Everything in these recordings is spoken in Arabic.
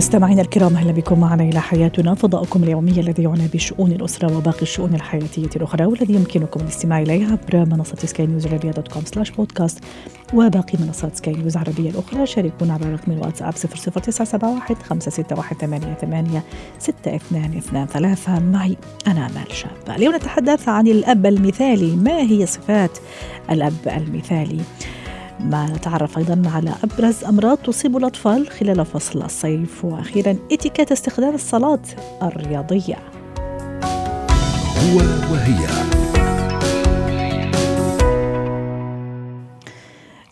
مستمعينا الكرام أهلا بكم معنا إلى حياتنا فضاؤكم اليومي الذي يعنى بشؤون الأسرة وباقي الشؤون الحياتية الأخرى والذي يمكنكم الاستماع اليه عبر منصة سكاي نيوز عربية dot com slash podcast وباقي منصات سكاي نيوز العربيه الأخرى. شاركونا عبر رقم الواتساب 00971 561 6223 معي أنا آمال شابة. اليوم نتحدث عن الأب المثالي. ما هي صفات الأب المثالي؟ ما نتعرف أيضا على أبرز أمراض تصيب الأطفال خلال فصل الصيف. وأخيرا اتيكيت استخدام الصلاة الرياضية. هو وهي.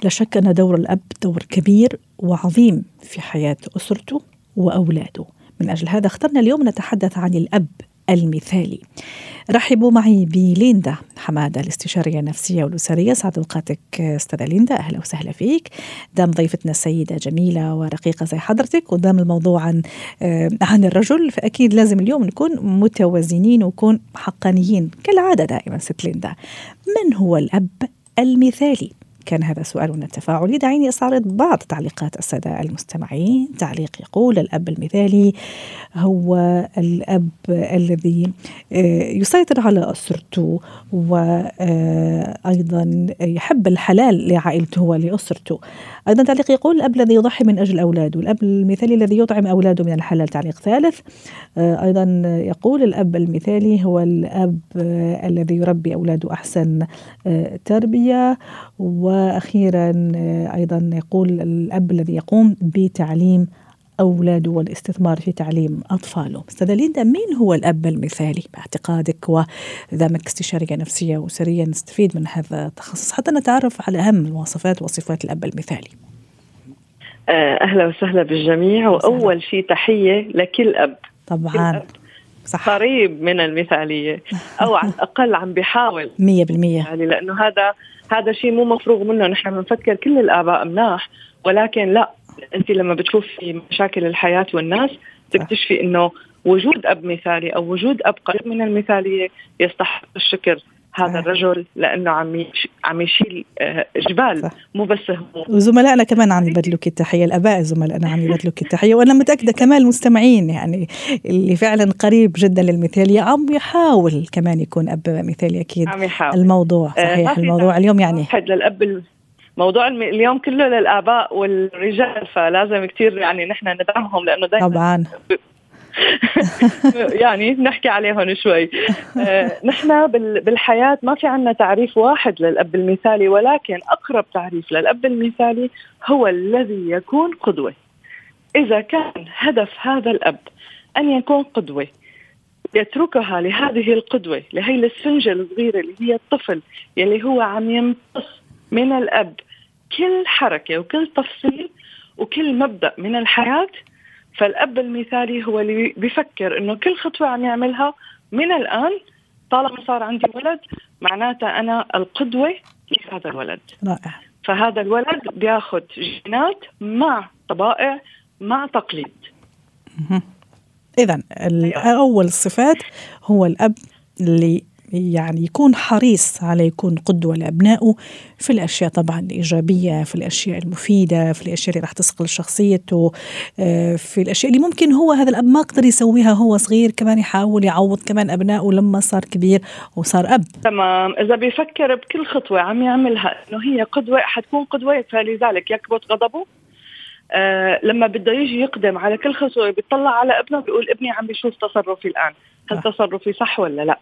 لا شك أن دور الأب دور كبير وعظيم في حياة أسرته وأولاده. من أجل هذا اخترنا اليوم نتحدث عن الأب. المثالي. رحبوا معي بليندا حمادة الاستشارية النفسية والأسرية. سعد أوقاتك أستاذة ليندا أهلا وسهلا فيك. دام ضيفتنا السيدة جميلة ورقيقة زي حضرتك ودام الموضوع عن آه، عن الرجل فأكيد لازم اليوم نكون متوازنين ونكون حقانيين كالعادة دائما ست ليندا. من هو الأب المثالي؟ كان هذا سؤالنا التفاعلي دعيني استعرض بعض تعليقات السادة المستمعين. تعليق يقول الأب المثالي هو الأب الذي آه، يسيطر على أسرته وأيضا يحب الحلال لعائلته ولأسرته. أيضا تعليق يقول الأب الذي يضحي من أجل أولاده. الأب المثالي الذي يطعم أولاده من الحلال. تعليق ثالث آه، أيضا يقول الأب المثالي هو الأب الذي يربي أولاده أحسن آه، تربية وأخيرا آه، أيضا يقول الأب الذي يقوم بتعليم أولاده والاستثمار في تعليم أطفاله. استاذه ليندا مين هو الأب المثالي باعتقادك؟ ودامك استشارية نفسية واسريه نستفيد من هذا التخصص. حتى نتعرف على أهم المواصفات وصفات الأب المثالي. آه، أهلا وسهلا بالجميع. وأول شيء تحية لكل أب. طبعا. صح. قريب من المثالية. أو على الأقل عم بيحاول. 100% يعني لأنه هذا هذا شيء مو مفروغ منه. نحن بنفكر كل الآباء مناح ولكن لا. أنت لما بتشوفي مشاكل الحياة والناس تكتشفي إنه وجود أب مثالي أو وجود أب قريب من المثالية يستحق الشكر. هذا الرجل لأنه عم عم يشيل آه، جبال مو بس هو وزملائنا كمان عم يبدلوك التحيه الآباء زملائنا عم يبدلوك التحيه وأنا متأكدة كمان المستمعين يعني اللي فعلا قريب جدا للمثاليه عم يحاول كمان يكون أب مثالي أكيد. عم يحاول. الموضوع آه، صحيح الموضوع اليوم يعني. للأب موضوع اليوم كله للآباء والرجال فلازم كثير يعني نحن ندعمهم لأنه دائما طبعا. يعني نحكي عليهم شوي. آه، نحن بالحياة ما في عنا تعريف واحد للأب المثالي ولكن أقرب تعريف للأب المثالي هو الذي يكون قدوة. إذا كان هدف هذا الأب أن يكون قدوة يتركها لهذه القدوة لهي السفنجة الصغيرة اللي هي الطفل يلي هو عم يمتص من الأب كل حركة وكل تفصيل وكل مبدأ من الحياة فالأب المثالي هو اللي بيفكر إنه كل خطوة عم يعملها من الآن طالما صار عندي ولد معناتها أنا القدوة لهذا الولد. رائع. فهذا الولد بياخذ جينات مع طبائع مع تقليد. اذا أول الصفات هو الأب اللي يعني يكون حريص على يكون قدوة لأبنائه في الأشياء طبعا الإيجابية في الأشياء المفيدة في الأشياء اللي راح تصقل شخصيته آه، في الأشياء اللي ممكن هو هذا الأب ما قدر يسويها هو صغير كمان يحاول يعوض كمان أبنائه لما صار كبير وصار أب. تمام. إذا بيفكر بكل خطوة عم يعملها إنه هي قدوة حتكون قدوة فلذلك يكبت غضبه. آه لما بده يجي يقدم على كل خطوة بيطلع على ابنه بيقول ابني عم بيشوف تصرفي الآن. هل تصرفي صح ولا لا؟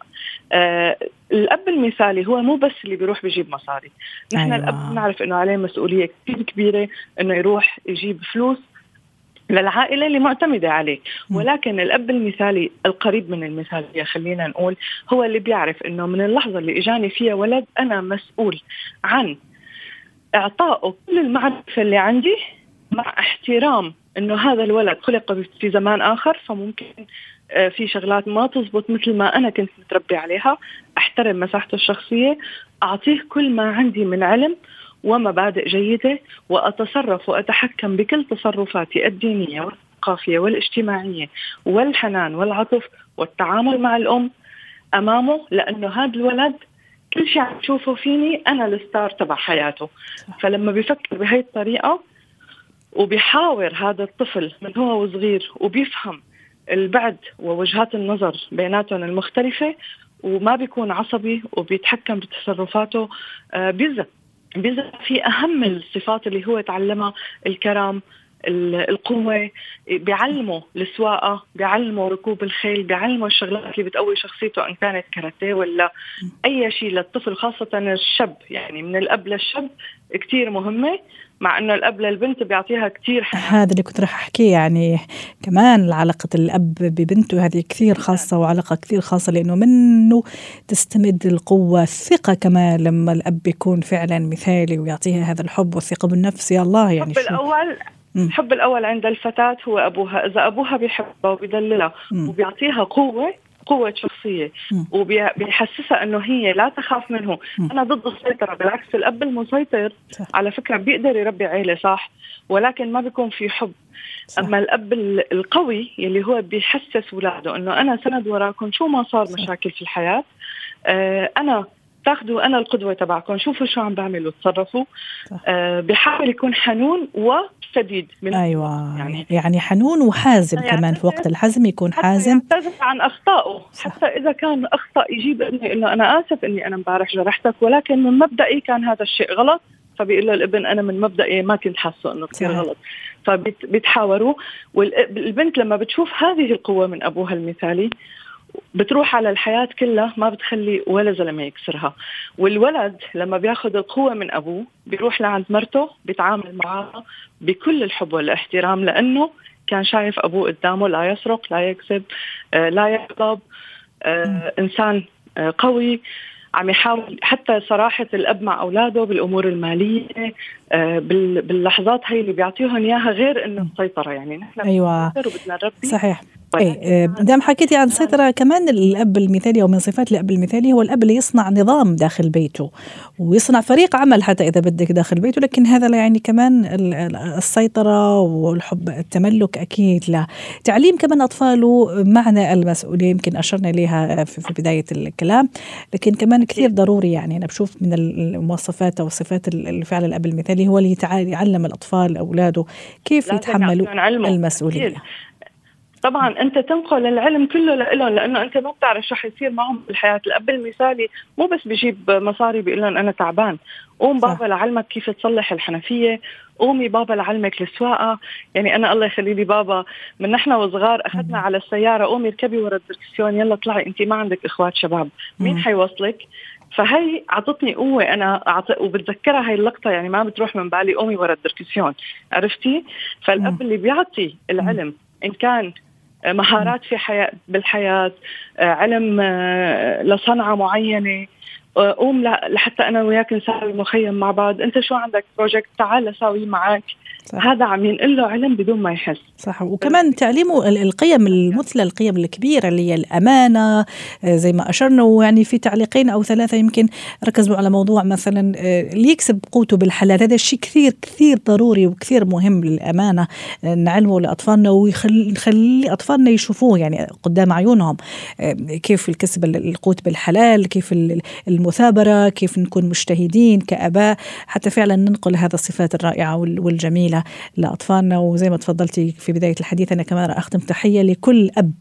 آه الأب المثالي هو مو بس اللي بيروح بيجيب مصاري. نحن أيوة. الاب بنعرف إنه عليه مسؤولية كثير كبيرة إنه يروح يجيب فلوس للعائلة اللي معتمدة عليه. ولكن الأب المثالي القريب من المثالية خلينا نقول هو اللي بيعرف أنه من اللحظة اللي إجاني فيها ولد أنا مسؤول عن إعطائه كل المعرفة اللي عندي مع احترام إنه هذا الولد خلق في زمان آخر فممكن في شغلات ما تزبط مثل ما أنا كنت متربي عليها. أحترم مساحته الشخصية أعطيه كل ما عندي من علم ومبادئ جيدة وأتصرف وأتحكم بكل تصرفاتي الدينية والثقافية والاجتماعية والحنان والعطف والتعامل مع الأم أمامه لأنه هذا الولد كل شيء عم تشوفه فيني أنا الستار تبع حياته. فلما بيفكر بهي الطريقة وبيحاور هذا الطفل من هو وصغير وبيفهم البعد ووجهات النظر بيناتهم المختلفة وما بيكون عصبي وبيتحكم بتصرفاته. آه، بيزق بيزق في أهم الصفات اللي هو تعلمها الكرم القوة بيعلموا السواقة بيعلموا ركوب الخيل بيعلموا الشغلات اللي بتقوي شخصيته إن كانت كاراتيه ولا أي شيء للطفل خاصة الشاب. يعني من الأب للشاب كتير مهمة مع إنه الأب للبنت بيعطيها كثير هذا اللي كنت راح أحكيه. يعني كمان علاقه الأب ببنته هذه كثير خاصة وعلاقة كثير خاصة لأنه منه تستمد القوة الثقة كمان لما الأب يكون فعلا مثالي ويعطيها هذا الحب والثقة بالنفس. يا الله يعني الحب الأول الحب الأول عند الفتاة هو أبوها. إذا أبوها بيحبها وبيدللها وبيعطيها قوة قوة شخصية وبيحسسها إنه هي لا تخاف منه. أنا ضد السيطرة. بالعكس الأب المسيطر صح. على فكرة بيقدر يربي عيلة صح؟ ولكن ما بيكون في حب. صح. أما الأب القوي يلي هو بيحسس اولاده إنه أنا سند وراكم شو ما صار صح. مشاكل في الحياة آه أنا تاخذوا أنا القدوة تبعكم شوفوا شو عم بعمل وتصرفوا آه بحاول يكون حنون وشديد من أيوه يعني. يعني حنون وحازم يعني كمان في وقت الحزم يكون حازم. يعتذر عن أخطائه. صح. حتى إذا كان اخطا يجيب انه أنا آسف إني أنا امبارح جرحتك ولكن من مبدئي كان هذا الشيء غلط. فبيقول له الابن أنا من مبدئي ما كنت حاسة إنه كثير غلط. فبيتحاوروا والبنت لما بتشوف هذه القوة من أبوها المثالي بتروح على الحياة كلها ما بتخلي ولا زلمة يكسرها. والولد لما بياخذ القوة من أبوه بيروح لعند مرته بيتعامل معها بكل الحب والاحترام لأنه كان شايف أبوه قدامه لا يسرق لا يكذب آه، لا يغضب آه، إنسان آه، قوي عم يحاول حتى صراحة الأب مع أولاده بالأمور المالية باللحظات هي اللي بيعطيهم إياها غير إنه السيطرة يعني نحن أيوة. وبدنا نربي. صحيح. اي دام حكيتي عن السيطرة كمان الأب المثالي أو من صفات الأب المثالي هو الأب اللي يصنع نظام داخل بيته ويصنع فريق عمل حتى إذا بدك داخل بيته لكن هذا لا يعني كمان السيطرة والحب التملك أكيد لا. تعليم كمان أطفاله معنى المسؤولية يمكن أشرنا إليها في بداية الكلام لكن كمان كثير ضروري يعني أنا بشوف من المواصفات أو الصفات الفعل الأب المثالي هو اللي يعلم الأطفال أولاده كيف يتحملوا المسؤولية. طبعا أنت تنقل العلم كله لهم لأنه أنت ما بتعرف شو حيصير معهم بالحياة، الاب المثالي مو بس بجيب مصاري بيقول لهم أنا تعبان، قوم بابا لعلمك كيف تصلح الحنفية، قومي بابا لعلمك السواقه، يعني أنا الله يخلي لي بابا. من نحن وصغار أخذنا على السيارة قومي اركبي ورا الدركسيون يلا طلعي أنت ما عندك إخوات شباب، مين حيوصلك؟ فهي أعطتني قوة أنا أعط... وبتذكرها هاي اللقطة. يعني ما بتروح من بالي قومي ورا الدركسيون عرفتي؟ فالأب اللي بيعطي العلم إن كان مهارات في حياة بالحياة آه، علم آه، لصنعة معينة. آه، قوم لحتى أنا وياك نساوي مخيم مع بعض. أنت شو عندك بروجكت تعال اساويه معك. صح. هذا عم ينقل له علم بدون ما يحس. صح. وكمان تعليمه القيم المثلى القيم الكبيرة اللي هي الأمانة آه، زي ما أشرنا ويعني في تعليقين أو ثلاثة يمكن ركزوا على موضوع مثلا آه، اللي يكسب قوته بالحلال. هذا الشيء كثير كثير ضروري وكثير مهم للأمانة. آه، نعلمه لأطفالنا ونخلي أطفالنا يشوفوه يعني قدام عيونهم كيف الكسب القوت بالحلال كيف المثابرة كيف نكون مجتهدين كآباء. حتى فعلا ننقل هذا الصفات الرائعة والجميلة. لأطفالنا. وزي ما تفضلتي في بداية الحديث أنا كمان أختم تحية لكل أب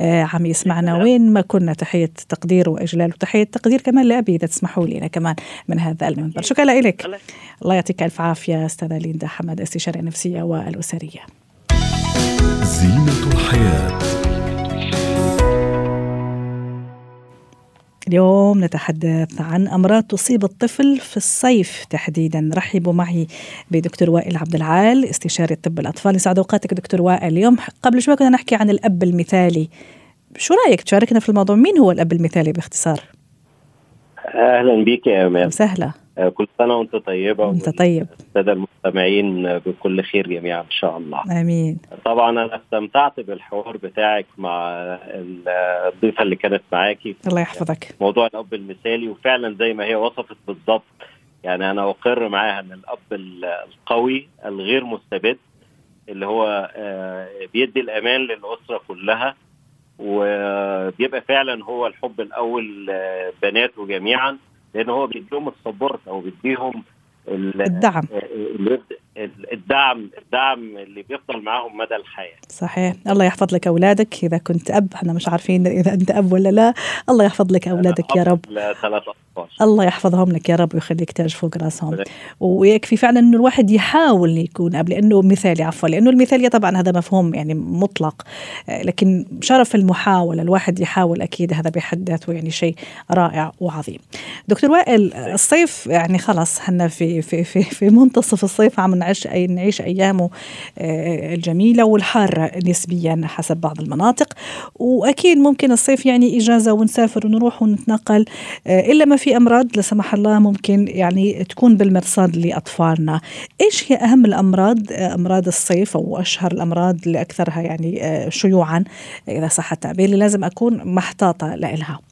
آه، عم يسمعنا. وين ما كنا تحية تقدير وإجلال وتحية تقدير كمان لأبي إذا تسمحوا لي أنا كمان من هذا المنبر. شكرا لك. الله يعطيك ألف عافية أستاذة ليندا حمد استشارية نفسية والأسرية. زينة الحياة. اليوم نتحدث عن أمراض تصيب الطفل في الصيف تحديدا. رحبوا معي بدكتور وائل عبد العال استشاري طب الأطفال. يسعد أوقاتك دكتور وائل. اليوم قبل شوي كنا نحكي عن الأب المثالي. شو رأيك تشاركنا في الموضوع؟ مين هو الأب المثالي باختصار؟ أهلا بك يا أمان سهلة كل سنة وأنت طيبة وأنت طيب. السادة المستمعين بكل خير جميعا إن شاء الله. آمين. طبعا أنا استمتعت بالحوار بتاعك مع الضيفة اللي كانت معاكي. الله يحفظك. موضوع الأب المثالي وفعلا زي ما هي وصفت بالضبط يعني أنا أقر معاها إن الأب القوي الغير مستبد اللي هو آه، بيدي الأمان للأسرة كلها وبيبقى فعلا هو الحب الأول آه، بناته جميعا. لأن هو بيديهم ال support أو بيديهم الدعم. الدعم الدعم اللي بيفضل معاهم مدى الحياة. صحيح. الله يحفظ لك أولادك. إذا كنت أب إحنا مش عارفين إذا أنت أب ولا لا. الله يحفظ لك أولادك يا رب. ثلاث الله يحفظهم لك يا رب ويخليك تاج فوق راسهم. ويكفي فعلا إنه الواحد يحاول يكون أب لأنه مثالي عفوا لأنه المثالية طبعا هذا مفهوم يعني مطلق. لكن شرف المحاولة الواحد يحاول أكيد هذا بحد ذاته يعني شيء رائع وعظيم. دكتور وائل الصيف يعني خلاص إحنا في في في في منتصف الصيف عم نعيش نعيش أيامه آه، الجميلة والحارة نسبيا حسب بعض المناطق. وأكيد ممكن الصيف يعني إجازة ونسافر ونروح ونتنقل آه، إلا ما في أمراض لا سمح الله ممكن يعني تكون بالمرصاد لأطفالنا. إيش هي أهم الأمراض آه، أمراض الصيف أو أشهر الأمراض اللي أكثرها يعني شيوعا؟ إذا صح التعبير اللي لازم أكون محتاطة لها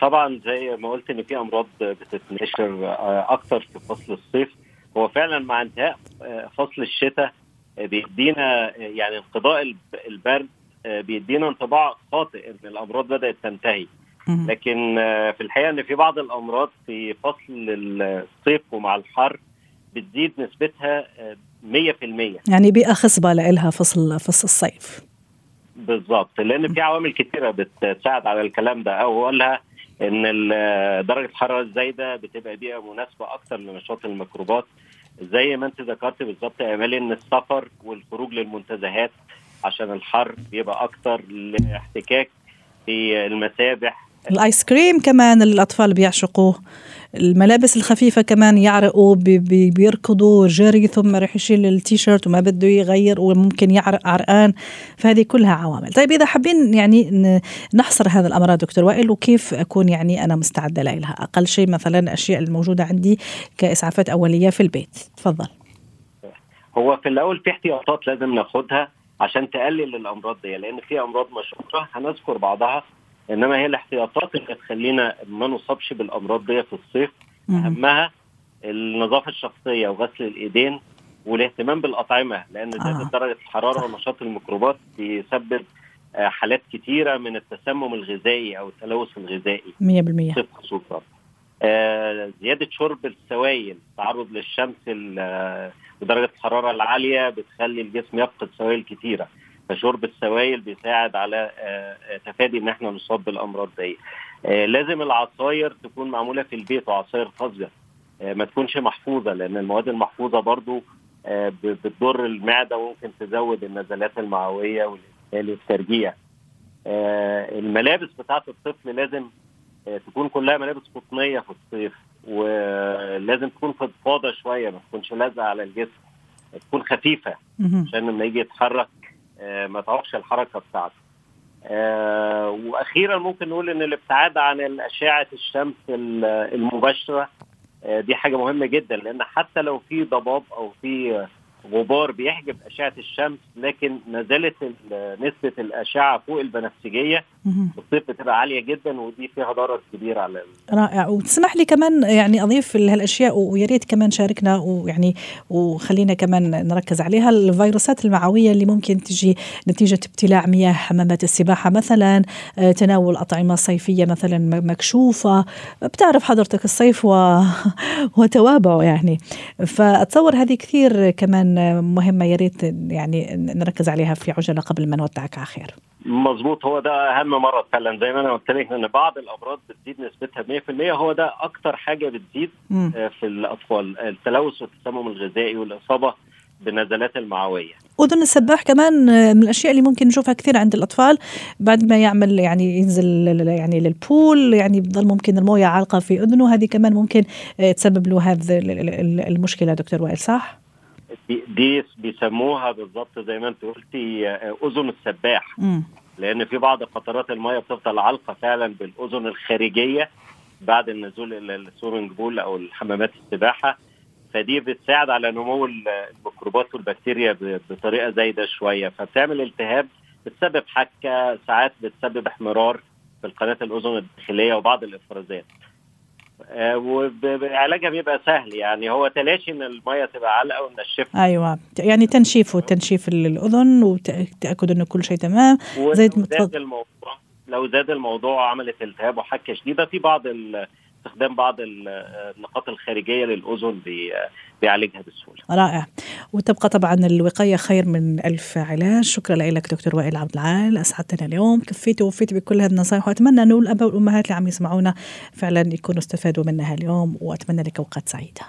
طبعا زي ما قلت إن في أمراض بتتنشر آه، أكثر في فصل الصيف. هو فعلا مع انتهاء آه، فصل الشتاء بيدينا يعني انقضاء البرد بيدينا انطباع خاطئ إن الأمراض بدأت تنتهي. لكن في الحقيقة إن في بعض الأمراض في فصل الصيف ومع الحر بتزيد نسبتها 100% يعني بيئة خصبة لها فصل فصل الصيف. بالظبط لأن في عوامل كثيره بتساعد على الكلام ده. اولها إن درجة الحرارة الزايدة بتبقى بيئة مناسبة أكثر لنشاط الميكروبات زي ما أنت ذكرت بالظبط يا امالي إن السفر والخروج للمنتزهات عشان الحر بيبقى أكثر لاحتكاك في المسابح الآيس كريم كمان الأطفال بيعشقوه. الملابس الخفيفة كمان يعرقوا بي بي بيركضوا جري ثم رح يشيل التيشيرت وما بده يغير وممكن يعرق عرقان. فهذه كلها عوامل. طيب إذا حابين يعني نحصر هذا الأمراض دكتور وائل وكيف أكون يعني أنا مستعدة لها أقل شيء مثلا الأشياء الموجودة عندي كإسعافات أولية في البيت. تفضل. هو في الأول في احتياطات لازم ناخدها عشان تقلل الأمراض دي لأن في أمراض مشهورة هنذكر بعضها إنما هي الاحتياطات اللي تخلينا ما نصابش بالأمراض دي في الصيف. أهمها النظافة الشخصية وغسل الإيدين والاهتمام بالأطعمة لأن زياده آه. درجة الحرارة ونشاط الميكروبات بيسبب آه، حالات كثيره من التسمم الغذائي أو التلوث الغذائي. 100% صيف خصوصا آه زيادة شرب السوائل التعرض للشمس آه، ودرجة الحرارة العالية بتخلي الجسم يفقد سوائل كثيره فشرب السوائل بيساعد على آه، آه، تفادي إن إحنا نصاب بالأمراض دي. آه، لازم العصاير تكون معمولة في البيت وعصاير طازجه ما تكونش محفوظة لأن المواد المحفوظة برضو بتضر المعدة وممكن تزود النزلات المعوية والاسهال والترجيع الملابس بتاعة الطفل لازم تكون كلها ملابس قطنية في الصيف ولازم تكون فضفاضه شوية ما تكونش لازقة على الجسم تكون خفيفة عشان لما يجي يتحرك ما تعوقش الحركة بتاعته. آه، وأخيرا ممكن نقول إن الابتعاد عن اشعه الشمس المباشرة آه، دي حاجة مهمة جدا لأن حتى لو في ضباب أو في غبار بيحجب أشعة الشمس لكن ما زالت نسبة الأشعة فوق البنفسجية الصيف بتبقى عالية جدا ودي فيها ضرر كبير على رائع. وتسمح لي كمان يعني أضيف لهالاشياء ويا ريت كمان شاركنا ويعني وخلينا كمان نركز عليها. الفيروسات المعوية اللي ممكن تجي نتيجة ابتلاع مياه حمامات السباحة مثلا آه، تناول أطعمة صيفية مثلا مكشوفة. بتعرف حضرتك الصيف و... وتوابعه يعني. فأتصور هذه كثير كمان مهمة يا ريت يعني نركز عليها في عجلة قبل ما نودعك على خير. مظبوط هو ده أهم مرض فعلا زي ما أنا قلت لك إن بعض الأمراض بتزيد نسبتها 100% هو ده أكتر حاجة بتزيد م. آه، في الأطفال التلوث والتسمم الغذائي والإصابة بالنزلات المعوية. اذن السباح كمان من الأشياء اللي ممكن نشوفها كثير عند الأطفال بعد ما يعمل يعني ينزل يعني للبول يعني بضل ممكن الموية عالقة في أذنه هذه كمان ممكن آه، تسبب له هذه المشكلة دكتور وائل صح؟ دي بيسموها بالظبط زي ما انت قلتي آه، أذن السباح م. لأن في بعض قطرات المية بتفضل علقه فعلا بالأذن الخارجية بعد النزول إلى السورنج بول أو الحمامات السباحة. فدي بتساعد على نمو الميكروبات والبكتيريا بطريقة زايدة شوية. فبتعمل التهاب بتسبب حكة ساعات بتسبب احمرار في القناة الاذن الداخلية وبعض الإفرازات. وعلاجها بيبقى سهل. يعني هو تلاشي إن المية تبقى علقة ونشفها أيوه. يعني تنشيف وتنشيف الأذن وتأكد انه كل شيء تمام. زي زاد الموضوع لو زاد الموضوع وعملت التهاب وحكة شديدة في بعض استخدام بعض النقاط الخارجية للأذن بيعالجها بسهولة. رائع. وتبقى طبعا الوقاية خير من ألف علاج، شكرا لك دكتور وائل عبد العال. أسعدتنا اليوم. كفيتي ووفيتي بكل هذه النصائح وأتمنى انه الاباء والأمهات اللي عم يسمعونا فعلا يكونوا استفادوا منها اليوم. وأتمنى لك أوقات سعيدة.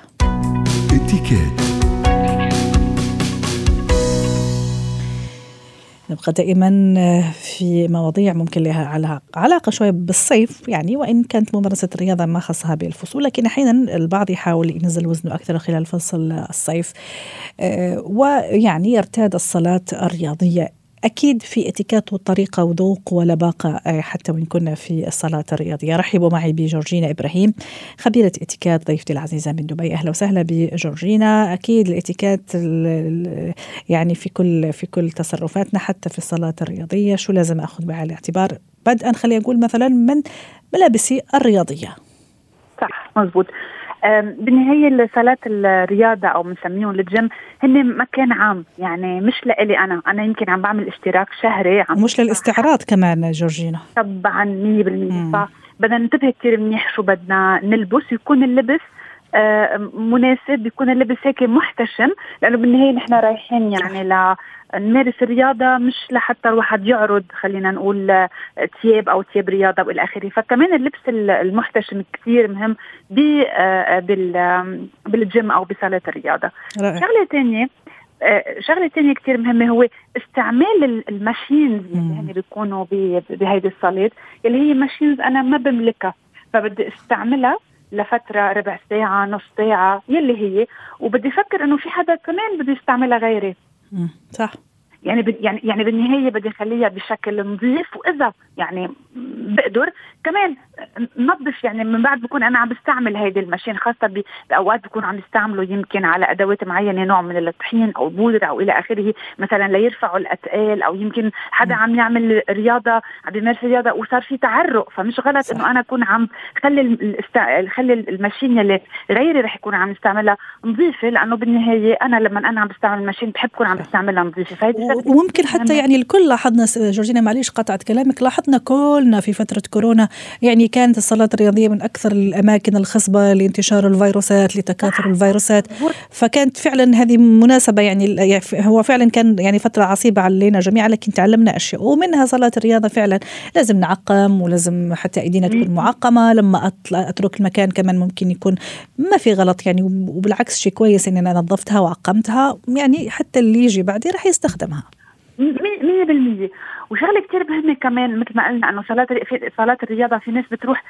نبقى دائما آه، في مواضيع ممكن لها علاقة شوية بالصيف يعني وإن كانت ممارسة الرياضة ما خصها بالفصول لكن أحيانا البعض يحاول ينزل وزنه أكثر خلال فصل الصيف آه، ويعني يرتاد الصلاة الرياضية أكيد في اتيكات وطريقة وذوق ولباقة آه، حتى وإن كنا في الصلاة الرياضية. رحبوا معي بجورجينا إبراهيم خبيرة اتيكات ضيفتي العزيزة من دبي. أهلا وسهلا بجورجينا. أكيد الاتيكات يعني في كل في كل تصرفاتنا حتى في الصلاة الرياضية. شو لازم أخذ بعين الاعتبار؟ بدءا خلينا نقول مثلا من ملابسي الرياضية. صح مزبوط. بالنهاية صالات الرياضة أو بنسميهم الجيم هن مكان عام. يعني مش لإلي أنا. أنا يمكن عم بعمل اشتراك شهري عم مش للاستعراض كمان جورجينا. طبعا 100% فبدنا ننتبه كثير منيح شو بدنا نلبس. يكون اللبس مناسب بيكون اللبس هيك محتشم لأنه بالنهاية نحن رايحين يعني ل نمارس الرياضة مش لحتى الواحد يعرض خلينا نقول ثياب أو ثياب رياضة وإلى آخره. فكمان اللبس المحتشم كثير مهم آه، بالجيم أو بصاله الرياضة. شغلة ثانية آه، شغلة ثانية كثير مهمة هو استعمال ال machines اللي هن بيكونوا بهيدي الصالات اللي هي machines أنا ما بملكها فبدي أستعملها لفترة ربع ساعة نص ساعة يلي هي. وبدي أفكر إنه في حدا كمان بده يستعملها غيري. صح. يعني يعني يعني بالنهاية بدي أخليها بشكل نظيف وإذا يعني بقدر كمان نظف يعني من بعد بكون أنا عم بستعمل هيدي الماشين خاصة بأوقات بكون عم يستعملوا يمكن على أدوات معينة نوع من الطحين أو بودرة أو إلى آخره مثلا ليرفعوا الاثقال أو يمكن حدا عم يعمل رياضة عم بيمارس رياضة وصار في تعرق. فمش غلط إنه أنا أكون عم خلي. خلي الماشين يلي غيري رح يكون عم يستعملها نظيفة لأنه بالنهاية أنا لما أنا عم بستعمل الماشين بحب كون عم بستعملها نظيفة. فهيدي وممكن حتى يعني الكل لاحظنا جورجينا معليش قطعت كلامك لاحظنا كلنا في فترة كورونا يعني كانت الصالات الرياضية من أكثر الأماكن الخصبة لانتشار الفيروسات لتكاثر الفيروسات. فكانت فعلا هذه مناسبة يعني, يعني هو فعلا كان يعني فترة عصيبة علينا جميعا لكن تعلمنا أشياء. ومنها صلاة الرياضة فعلا. لازم نعقم ولازم حتى إيدينا تكون معقمة. لما أترك المكان كمان ممكن يكون ما في غلط يعني وبالعكس شيء كويس ان أنا نظفتها وعقمتها. يعني حتى اللي يجي بعدين راح يستخدمها. 100% وشغلة كثير مهمة كمان مثل ما قلنا إنه صالات في صالات الرياضة في ناس بتروح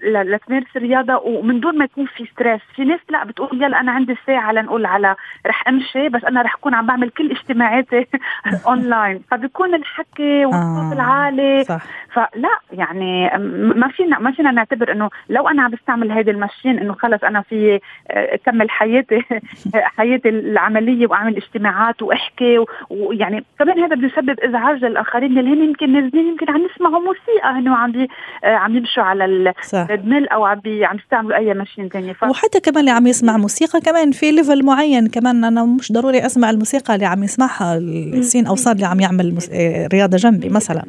لتمارس الرياضة ومن دون ما يكون في stress في ناس لا بتقول يلا أنا عندي ساعة لنقول على رح أمشي بس أنا رح أكون عم بعمل كل اجتماعاتي اونلاين فبيكون الحكي والصوت آه العالي. صح. فلا يعني ما فينا ما فينا نعتبر إنه لو أنا عم بستعمل هيدي ال machine إنه خلص أنا في آه، أكمل حياتي حياتي العملية وأعمل اجتماعات وأحكي ويعني كمان هذا بده يسبب إزعاج للآخرين اللي هن يمكن نازلين يمكن عم يسمعوا موسيقى. هن عم بي آه، عم يمشوا على ال treadmill أو عم بي عم يستعملوا أي machine ثانية ف... وحتى كمان اللي عم يسمع موسيقى كمان في level معين. كمان أنا مش ضروري أسمع الموسيقى اللي عم يسمعها السين أو الصاد اللي عم يعمل آه، رياضة جنبي مثلا.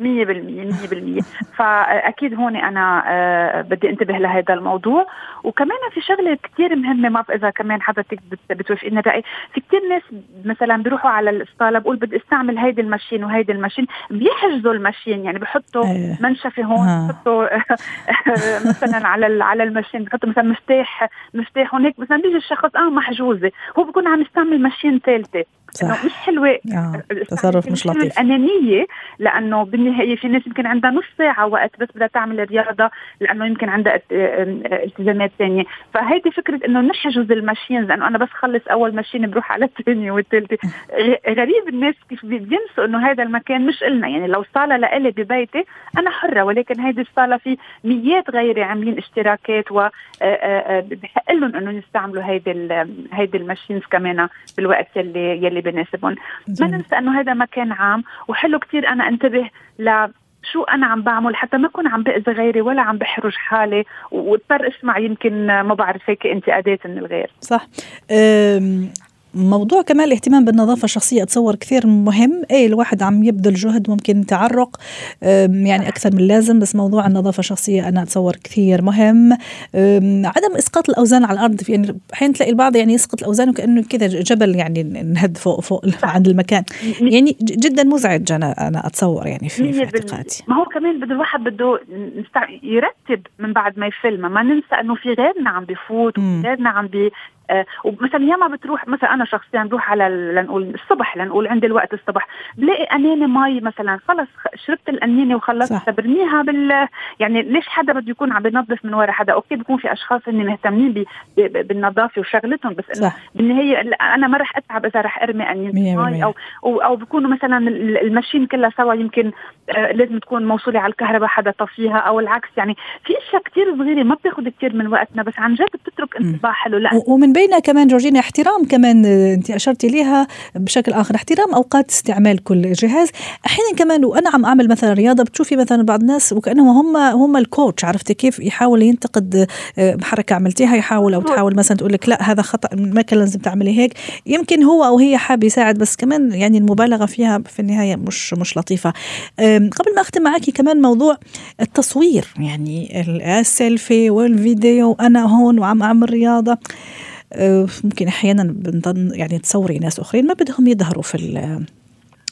مية بالمية مية بالمية. فأكيد هون أنا آه، بدي انتبه لهذا الموضوع. وكمان في شغلة كتير مهمة ما إذا كمان حضرتك بتوافقين الرأي في كتير ناس مثلا بيروحوا على الصالة بقول بدي أستعمل هيدي الماشين وهيدي الماشين. بيحجزوا الماشين يعني بحطوا أيه. منشفة هون بحطوا مثلا على على الماشين بحطوا مثلا مفتاح مفتاح هون هيك مثلا بيجي الشخص آه محجوزة. هو بيكون عم يستعمل ماشين ثالثة. صح. مش حلوة آه. تصرف مش لطيف الأنانية لأنه بالنهاية بالنهايه في ناس يمكن عندها نص ساعة وقت بس بدها تعمل رياضه لأنه يمكن عندها التزامات ثانية فهيدي فكرة إنه نحجز الماشين لأنه أنا بس خلص أول ماشين بروح على الثانية والثالثه غريب الناس كيف بينسوا إنه هذا المكان مش إلنا يعني لو صالة لإلي ببيتي أنا حرة ولكن هيدي الصالة في ميات غيري عاملين اشتراكات و بحق لهم إنه يستعملوا هيدي هيدي الماشينز كمان بالوقت يلي يلي بناسبهم. ما ننسى إنه هذا مكان عام وحلو كتير أنا أنتبه ل شو أنا عم بعمل حتى ما اكون عم بأذي غيري ولا عم بحرج حالي واضطر اسمع يمكن ما بعرف هيك انتقادات من الغير. صح. موضوع كمان الاهتمام بالنظافة الشخصية أتصور كثير مهم. أي الواحد عم يبذل جهد ممكن تعرق يعني أكثر من اللازم بس موضوع النظافة الشخصية أنا أتصور كثير مهم. عدم إسقاط الأوزان على الأرض يعني أحيانا تلاقي البعض يعني يسقط الأوزان وكأنه كذا جبل يعني نهد فوق فوق عند المكان. يعني جدا مزعج أنا أنا أتصور يعني في, في اعتقادي. ما هو كمان بده الواحد بده يرتب من بعد ما يفيلم ما ننسى أنه في غيرنا عم بفوت وفي غيرنا عم بي ومثلا ياما بتروح مثلا أنا شخصيا بروح على لنقول الصبح لنقول عندي الوقت الصبح بلاقي انانه مي مثلا خلص شربت الانينه وخلصت برميها بال يعني ليش حدا بده يكون عم بينظف من ورا حدا؟ okay بكون في أشخاص هن مهتمين ب... ب... بالنظافة وشغلتهم بس إنه بالنهاية أنا ما رح أتعب إذا رح أرمي قنينة مي أو أو, أو بكونوا مثلا ال machine كلها سوا يمكن آه لازم تكون موصولة على الكهرباء حدا طفيها أو العكس. يعني في أشياء كثير صغيرة ما بتاخذ كثير من وقتنا بس عن جد بتترك انطباع حلو. لا. ومن بينها كمان جورجينا احترام كمان انت أشرتي ليها بشكل آخر. احترام أوقات استعمال كل جهاز. أحيانا كمان وأنا عم أعمل مثلا رياضة بتشوفي مثلا بعض الناس وكأنهم هم هم الكوتش عرفتي كيف؟ يحاول ينتقد حركة عملتيها يحاول أو تحاول مثلا تقول لك لا هذا خطأ ما كان لازم تعملي هيك. يمكن هو أو هي حاب يساعد بس كمان يعني المبالغة فيها في النهاية مش مش لطيفة. قبل ما أختم معك كمان موضوع التصوير يعني السيلفي والفيديو أنا هون وعم أعمل رياضة. ممكن أحيانا بنضل يعني تصوري ناس أخرين ما بدهم يظهروا في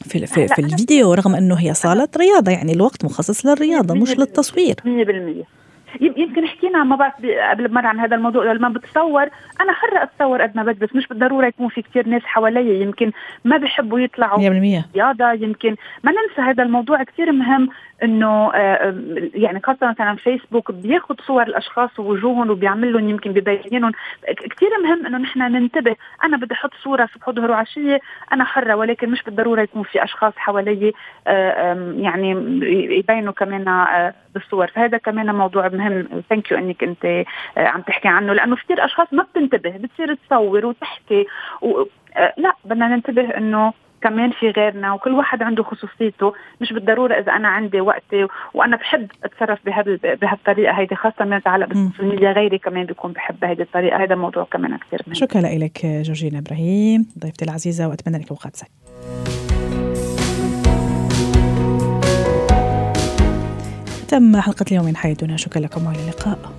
في في, في الفيديو رغم إنه هي صالة رياضة يعني الوقت مخصص للرياضة مش للتصوير. 100% يمكن حكينا ما بعرف قبل بمره عن هذا الموضوع لما بتصور أنا حرة أتصور قد ما بدي بس مش بالضرورة يكون في كثير ناس حوالي يمكن ما بيحبوا يطلعوا. 100% رياضة يمكن ما ننسى هذا الموضوع كثير مهم. إنه يعني خاصة مثلا فيسبوك بياخذ صور الأشخاص ووجوههم وبيعمل لهم يمكن ببينهم كثير مهم إنه نحن ننتبه أنا بدي أحط صورة صبح وظهر وعشيه أنا حرة ولكن مش بالضرورة يكون في أشخاص حوالي يعني يبينوا كمان بالصور. فهذا كمان موضوع مهم. thank you إنك أنت عم تحكي عنه لأنه كثير أشخاص ما بتنتبه بتصير تصور وتحكي و... لا بدنا ننتبه إنه كمان في غيرنا وكل واحد عنده خصوصيته. مش بالضرورة إذا أنا عندي وقتي وأنا بحب أتصرف بهالطريقة هيدي خاصة ما يتعلق بال social media. غيري كمان بيكون بحب هيدي الطريقة. هذا موضوع كمان كثير مهم. شكرا لك جورجينا إبراهيم. ضيفتي العزيزة وأتمنى لك اوقات سعيده تم حلقة اليوم من حياتنا. شكرا لكم وإلى اللقاء.